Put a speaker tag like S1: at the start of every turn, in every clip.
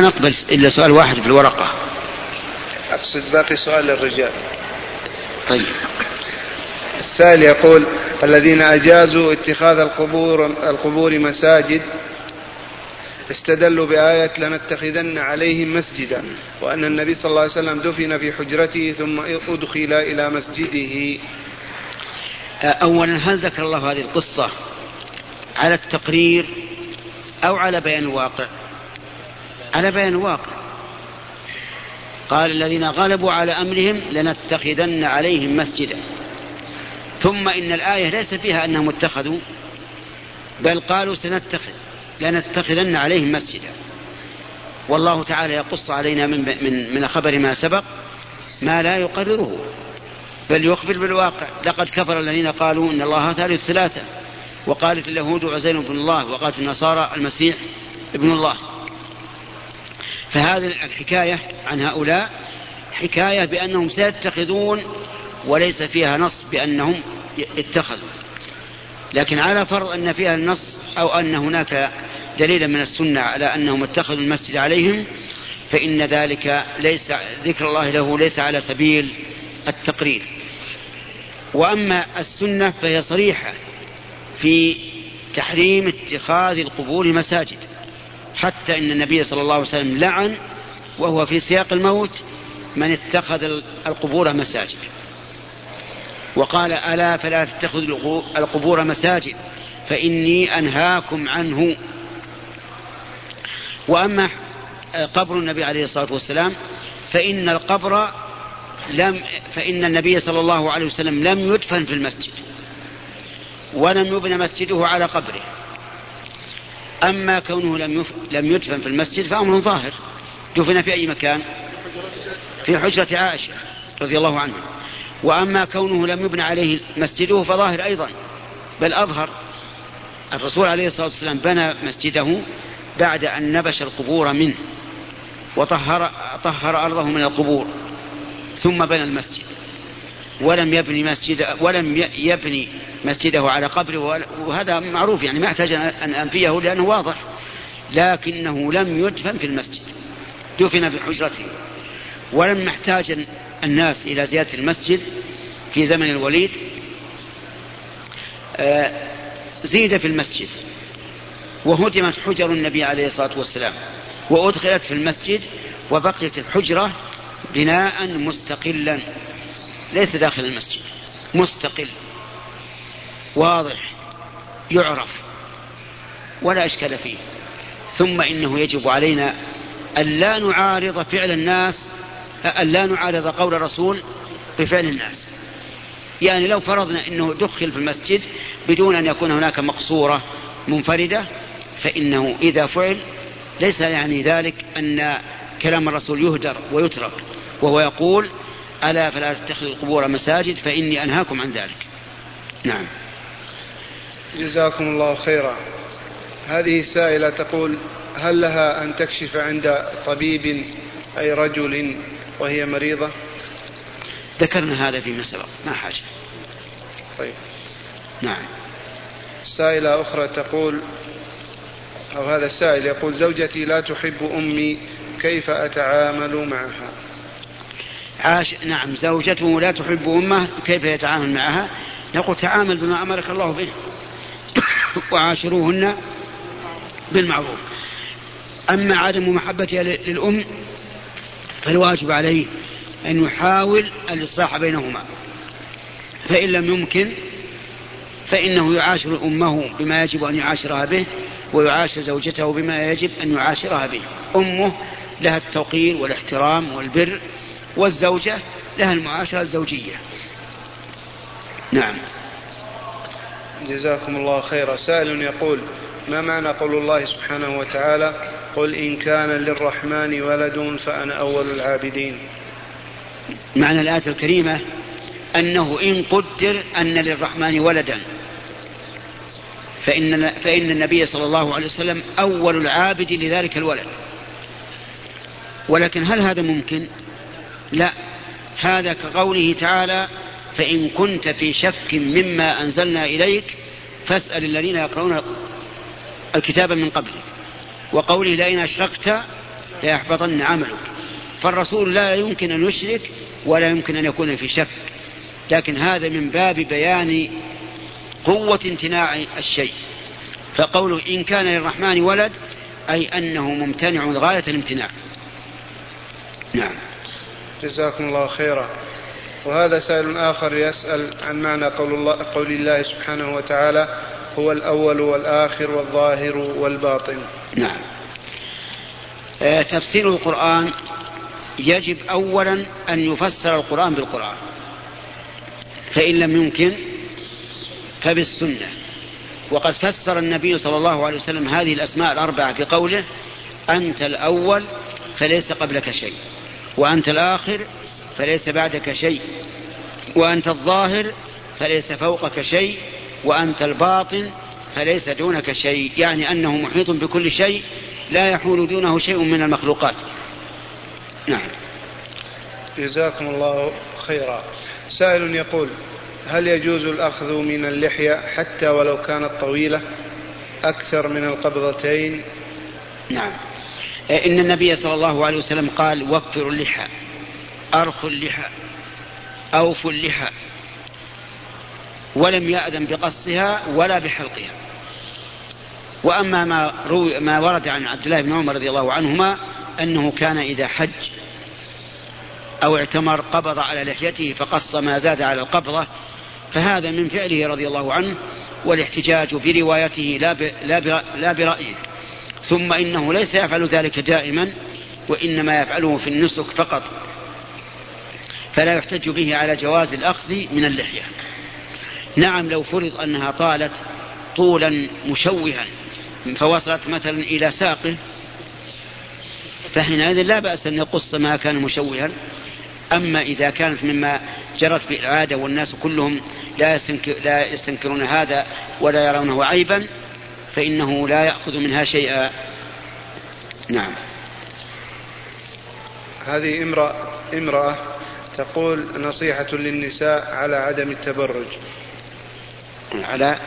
S1: نقبل إلا سؤال واحد في الورقة.
S2: أقصد باقي سؤال للرجال.
S1: طيب.
S2: السائل يقول الذين أجازوا اتخاذ القبور القبور مساجد استدلوا بآية لنتخذن عليهم مسجدا وأن النبي صلى الله عليه وسلم دفن في حجرته ثم أدخل إلى مسجده.
S1: أولا هل ذكر الله هذه القصة على التقرير أو على بيان الواقع؟ على بيان الواقع قال الذين غلبوا على أمرهم لنتخذن عليهم مسجدا. ثم إن الآية ليس فيها أنهم اتخذوا بل قالوا سنتخذ لنتخذن عليهم مسجدا. والله تعالى يقص علينا من من من خبر ما سبق ما لا يقرره. بل يخبر بالواقع. لقد كفر الذين قالوا إن الله ثالث ثلاثة وقالت اليهود عزير بن الله وقالت النصارى المسيح ابن الله. فهذه الحكاية عن هؤلاء حكاية بأنهم سيتخذون وليس فيها نص بأنهم اتخذوا. لكن على فرض أن فيها النص أو أن هناك دليلا من السنة على أنهم اتخذوا المسجد عليهم فإن ذلك ليس ذكر الله له ليس على سبيل التقرير. وأما السنة فهي صريحة في تحريم اتخاذ القبور مساجد حتى إن النبي صلى الله عليه وسلم لعن وهو في سياق الموت من اتخذ القبور مساجد. وقال ألا فلا تتخذوا القبور مساجد فإني أنهاكم عنه. وأما قبر النبي عليه الصلاة والسلام فإن القبر لم فإن النبي صلى الله عليه وسلم لم يدفن في المسجد ولم يبنى مسجده على قبره. أما كونه لم لم يدفن في المسجد فأمر ظاهر. دفن في أي مكان؟ في حجرة عائشة رضي الله عنها. وأما كونه لم يبنى عليه مسجده فظاهر أيضا. بل أظهر. الرسول عليه الصلاة والسلام بنى مسجده بعد أن نبش القبور منه وطهر طهر أرضه من القبور ثم بنى المسجد. ولم يبني مسجد ولم يبني مسجده على قبره وهذا معروف يعني ما يحتاج ان أنفيه لأنه واضح. لكنه لم يدفن في المسجد. دفن في حجرته ولم يحتاج الناس إلى زيادة المسجد في زمن الوليد. آه، زيد في المسجد. وهدمت حجر النبي عليه الصلاة والسلام. وأدخلت في المسجد وبقيت الحجرة بناء مستقلا. ليس داخل المسجد. مستقل. واضح. يعرف. ولا إشكال فيه. ثم إنه يجب علينا أن لا نعارض فعل الناس أن لا نعارض قول الرسول بفعل الناس. يعني لو فرضنا إنه دخل في المسجد بدون أن يكون هناك مقصورة منفردة فإنه إذا فعل ليس يعني ذلك أن كلام الرسول يهدر ويترك وهو يقول ألا فلا تتخذوا القبور مساجد فإني أنهاكم عن ذلك. نعم.
S2: جزاكم الله خيرا. هذه سائلة تقول هل لها أن تكشف عند طبيب أي رجل وهي مريضة؟
S1: ذكرنا هذا فيما سبق ما حاجة.
S2: طيب.
S1: نعم.
S2: سائلة أخرى تقول أو هذا السائل يقول زوجتي لا تحب أمي كيف أتعامل معها؟
S1: عاش. نعم زوجته لا تحب أمه كيف يتعامل معها؟ نقول تعامل بما أمرك الله به. وعاشروهن بالمعروف. أما عدم محبتها للأم فالواجب عليه أن يحاول الإصلاح بينهما. فإن لم يمكن فإنه يعاشر أمه بما يجب أن يعاشرها به ويعاشر زوجته بما يجب أن يعاشرها به. أمه لها التوقير والاحترام والبر والزوجة لها المعاشرة الزوجية. نعم.
S2: جزاكم الله خيرا. سائل يقول ما معنى قول الله سبحانه وتعالى قل إن كان للرحمن ولد فأنا أول العابدين؟
S1: معنى الآية الكريمة أنه إن قدر أن للرحمن ولدا. فإن, فإن النبي صلى الله عليه وسلم أول العابد لذلك الولد. ولكن هل هذا ممكن؟ لا هذا كقوله تعالى فإن كنت في شك مما أنزلنا إليك فاسأل الذين يقرؤون الكتاب من قبلك وقوله لئن أشركت ليحبطن عملك فالرسول لا يمكن أن يشرك ولا يمكن أن يكون في شك. لكن هذا من باب بيان قوة امتناع الشيء. فقوله إن كان للرحمن ولد أي أنه ممتنع غاية الامتناع. نعم.
S2: جزاكم الله خيرا. وهذا سائل آخر يسأل عن معنى قول الله, قول الله سبحانه وتعالى هو الأول والآخر والظاهر والباطن.
S1: نعم. آه، تفسير القرآن يجب أولا أن يفسر القرآن بالقرآن. فإن لم يمكن فبالسنة. وقد فسر النبي صلى الله عليه وسلم هذه الأسماء الأربعة بقوله أنت الأول فليس قبلك شيء. وأنت الآخر فليس بعدك شيء. وأنت الظاهر فليس فوقك شيء. وأنت الباطن فليس دونك شيء. يعني أنه محيط بكل شيء لا يحول دونه شيء من المخلوقات. نعم.
S2: جزاكم الله خيرا. سائل يقول هل يجوز الأخذ من اللحية حتى ولو كانت طويلة أكثر من القبضتين؟
S1: نعم. إن النبي صلى الله عليه وسلم قال وفروا اللحى أرخوا اللحى أوفوا اللحى ولم يأذن بقصها ولا بحلقها. وأما ما, روي ما ورد عن عبد الله بن عمر رضي الله عنهما أنه كان إذا حج أو اعتمر قبض على لحيته فقص ما زاد على القبضة فهذا من فعله رضي الله عنه والاحتجاج بروايته لا, لا, لا برأيه. ثم إنه ليس يفعل ذلك دائما وإنما يفعله في النسك فقط. فلا يحتج به على جواز الأخذ من اللحية. نعم لو فرض أنها طالت طولا مشوها فوصلت مثلا إلى ساقه فحينئذ لا بأس أن يقص ما كان مشوها. أما إذا كانت مما جرت به العادة والناس كلهم لا, لا يستنكرون هذا ولا يرونه عيبا فإنه لا يأخذ منها شيئا. نعم.
S2: هذه امرأة, امرأة تقول نصيحة للنساء على عدم التبرج.
S1: على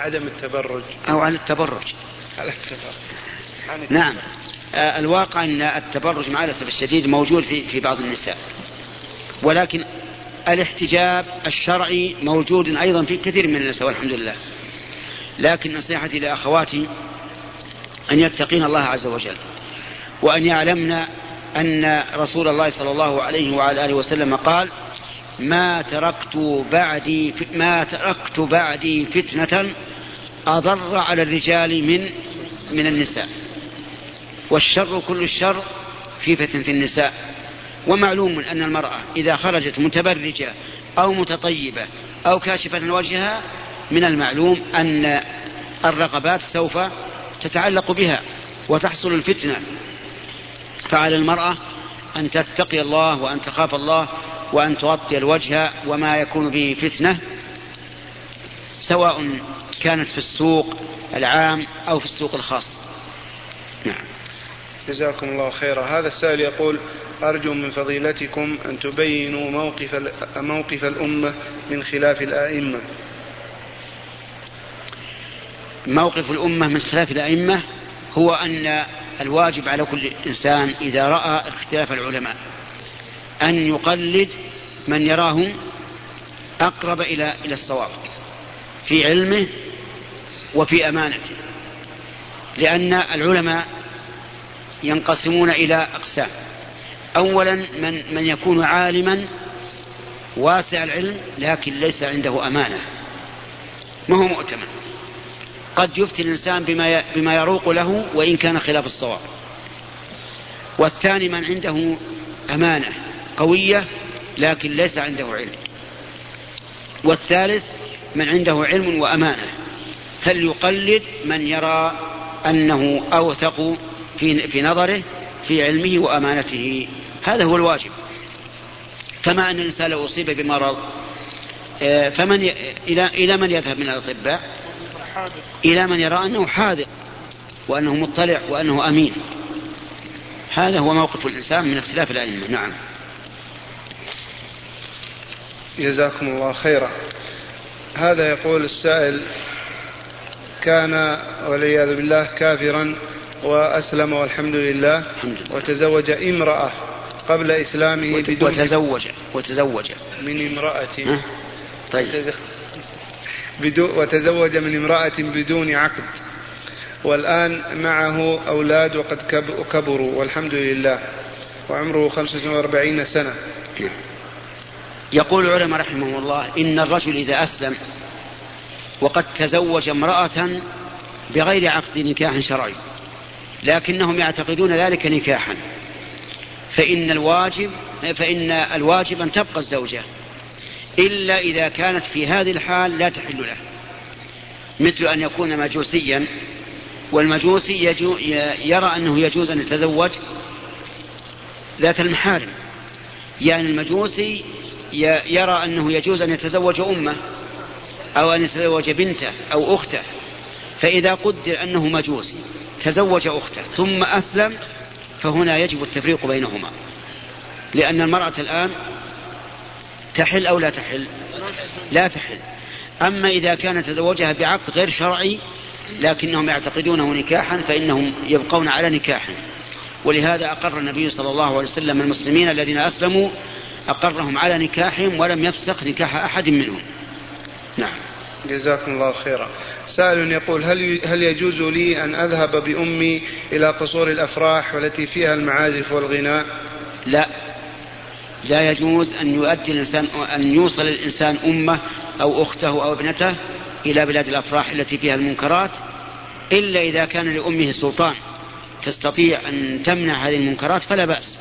S2: عدم التبرج.
S1: أو على التبرج.
S2: على التبرج.
S1: نعم. آه، الواقع أن التبرج مع الأسف الشديد موجود في, في بعض النساء. ولكن الاحتجاب الشرعي موجود أيضا في كثير من النساء والحمد لله. لكن نصيحتي لأخواتي أن يتقين الله عز وجل وأن يعلمن أن رسول الله صلى الله عليه وعلى آله وسلم قال ما تركت بعدي ما تركت بعدي فتنة أضر على الرجال من من النساء والشر كل الشر في فتنة النساء ومعلوم أن المرأة إذا خرجت متبرجة أو متطيبة أو كاشفة وجهها من المعلوم أن الرغبات سوف تتعلق بها وتحصل الفتنة. فعلى المرأة أن تتقي الله وأن تخاف الله وأن تغطي الوجه وما يكون به فتنة سواء كانت في السوق العام أو في السوق الخاص. نعم.
S2: جزاكم الله خيرا. هذا السائل يقول أرجو من فضيلتكم أن تبينوا موقف موقف الأمة من خلاف الآئمة.
S1: موقف الأمة من خلاف الأئمة هو أن الواجب على كل إنسان إذا رأى اختلاف العلماء أن يقلد من يراه أقرب إلى إلى الصواب في علمه وفي أمانته لأن العلماء ينقسمون إلى أقسام. أولا من من يكون عالما واسع العلم لكن ليس عنده أمانة ما هو مؤتمن؟ قد يفتي الإنسان بما بما يروق له وإن كان خلاف الصواب والثاني من عنده أمانة قوية لكن ليس عنده علم والثالث من عنده علم وأمانة فليقلد من يرى أنه أوثق في, في نظره في علمه وأمانته هذا هو الواجب كما أن الإنسان لو أصيب بمرض آه، فمن. إلى إلى من يذهب من الأطباء؟ إلى من يرى أنه حاذق وأنه مطلع وأنه أمين. هذا هو موقف الإنسان من اختلاف الأئمة. نعم.
S2: جزاكم الله خيرا. هذا يقول السائل كان والعياذ بالله كافرا وأسلم والحمد لله
S1: الحمد لله.
S2: وتزوج امرأة قبل إسلامه
S1: وت-
S2: بدون
S1: وتزوج وتزوج.
S2: من امرأة؟
S1: طيب.
S2: وتزوج من امرأة بدون عقد. والآن معه أولاد وقد كب- كبروا والحمد لله. وعمره 45 سنة.
S1: يقول العلماء رحمهم الله إن الرجل إذا أسلم وقد تزوج امرأة بغير عقد نكاح شرعي لكنهم يعتقدون ذلك نكاحا فإن الواجب فإن الواجب أن تبقى الزوجة. إلا إذا كانت في هذه الحال لا تحل له. مثل أن يكون مجوسيا والمجوسي يجو يرى أنه يجوز أن يتزوج ذات المحارم. يعني المجوسي يرى أنه يجوز أن يتزوج أمه أو أن يتزوج بنته أو أخته. فإذا قدر أنه مجوسي تزوج أخته ثم أسلم فهنا يجب التفريق بينهما. لأن المرأة الآن تحل أو لا تحل؟ لا تحل. أما إذا كان تزوجها بعقد غير شرعي لكنهم يعتقدونه نكاحا فإنهم يبقون على نكاحه ولهذا أقر النبي صلى الله عليه وسلم المسلمين الذين أسلموا أقرهم على نكاحهم ولم يفسخ نكاح أحد منهم. نعم.
S2: جزاكم الله خيرا. سائل يقول هل هل يجوز لي أن أذهب بأمي إلى قصور الأفراح والتي فيها المعازف والغناء؟
S1: لا. لا يجوز أن يؤدي الإنسان أن يوصل الإنسان أمة أو أخته أو ابنته إلى بلاد الأفراح التي فيها المنكرات إلا إذا كان لأمه سلطان تستطيع أن تمنع هذه المنكرات فلا بأس.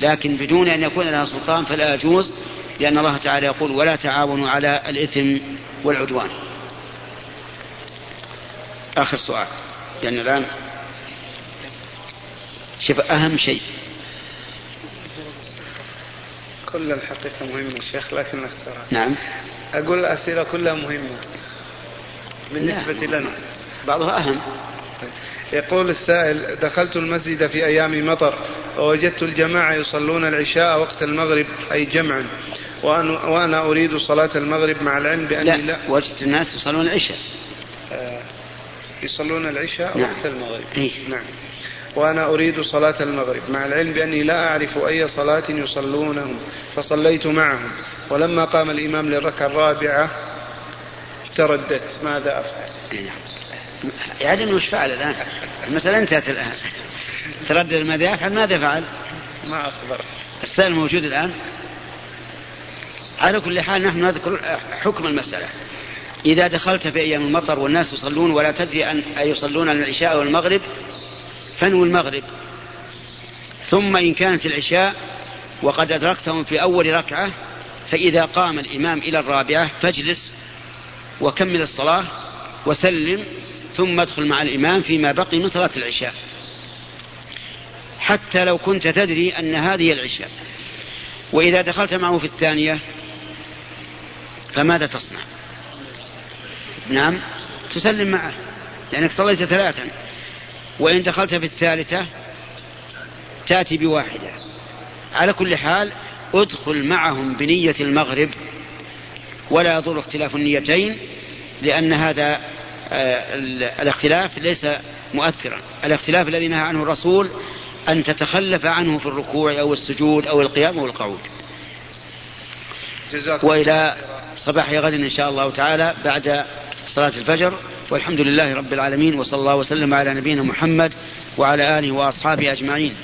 S1: لكن بدون أن يكون لها سلطان فلا يجوز لأن الله تعالى يقول ولا تعاونوا على الإثم والعدوان. آخر سؤال. لأن الآن شوف أهم شيء
S2: كل الحقيقة مهمة شيخ لكن نختارها
S1: نعم.
S2: أقول الأسئلة كلها مهمة. بالنسبة
S1: لا.
S2: لنا.
S1: بعضها أهم.
S2: يقول السائل دخلت المسجد في أيام مطر ووجدت الجماعة يصلون العشاء وقت المغرب أي جمعا. وأنا, وأنا أريد صلاة المغرب مع العلم بأني
S1: لا,
S2: لا,
S1: وجدت الناس يصلون العشاء.
S2: آه، يصلون العشاء
S1: نعم.
S2: وقت المغرب.
S1: إيه.
S2: نعم. وأنا أريد صلاة المغرب مع العلم بأني لا أعرف أي صلاة يصلونهم فصليت معهم ولما قام الإمام للركعة الرابعة ترددت ماذا أفعل
S1: إيه نعم. يعني إنه إيش فعل الآن؟ المسألة انتهت الآن تردد ماذا يفعل ماذا فعل؟
S2: ما أخبر
S1: السائل موجود الآن على كل حال نحن نذكر حكم المسألة إذا دخلت في أيام المطر والناس يصلون ولا تدري أن أيصلون العشاء والمغرب فانوي المغرب. ثم إن كانت العشاء وقد أدركتهم في أول ركعة فإذا قام الإمام إلى الرابعة فاجلس وكمل الصلاة وسلم ثم ادخل مع الإمام فيما بقي من صلاة العشاء. حتى لو كنت تدري أن هذه العشاء. وإذا دخلت معه في الثانية فماذا تصنع؟ نعم تسلم معه لأنك صليت ثلاثا. وإن دخلت في الثالثة تأتي بواحدة. على كل حال ادخل معهم بنية المغرب ولا يضر اختلاف النيتين لأن هذا آه، ال- الاختلاف ليس مؤثرا. الاختلاف الذي نهى عنه الرسول أن تتخلف عنه في الركوع أو السجود أو القيام أو القعود. وإلى صباح غد إن شاء الله تعالى بعد صلاة الفجر. والحمد لله رب العالمين وصلى الله وسلم على نبينا محمد وعلى آله وأصحابه أجمعين.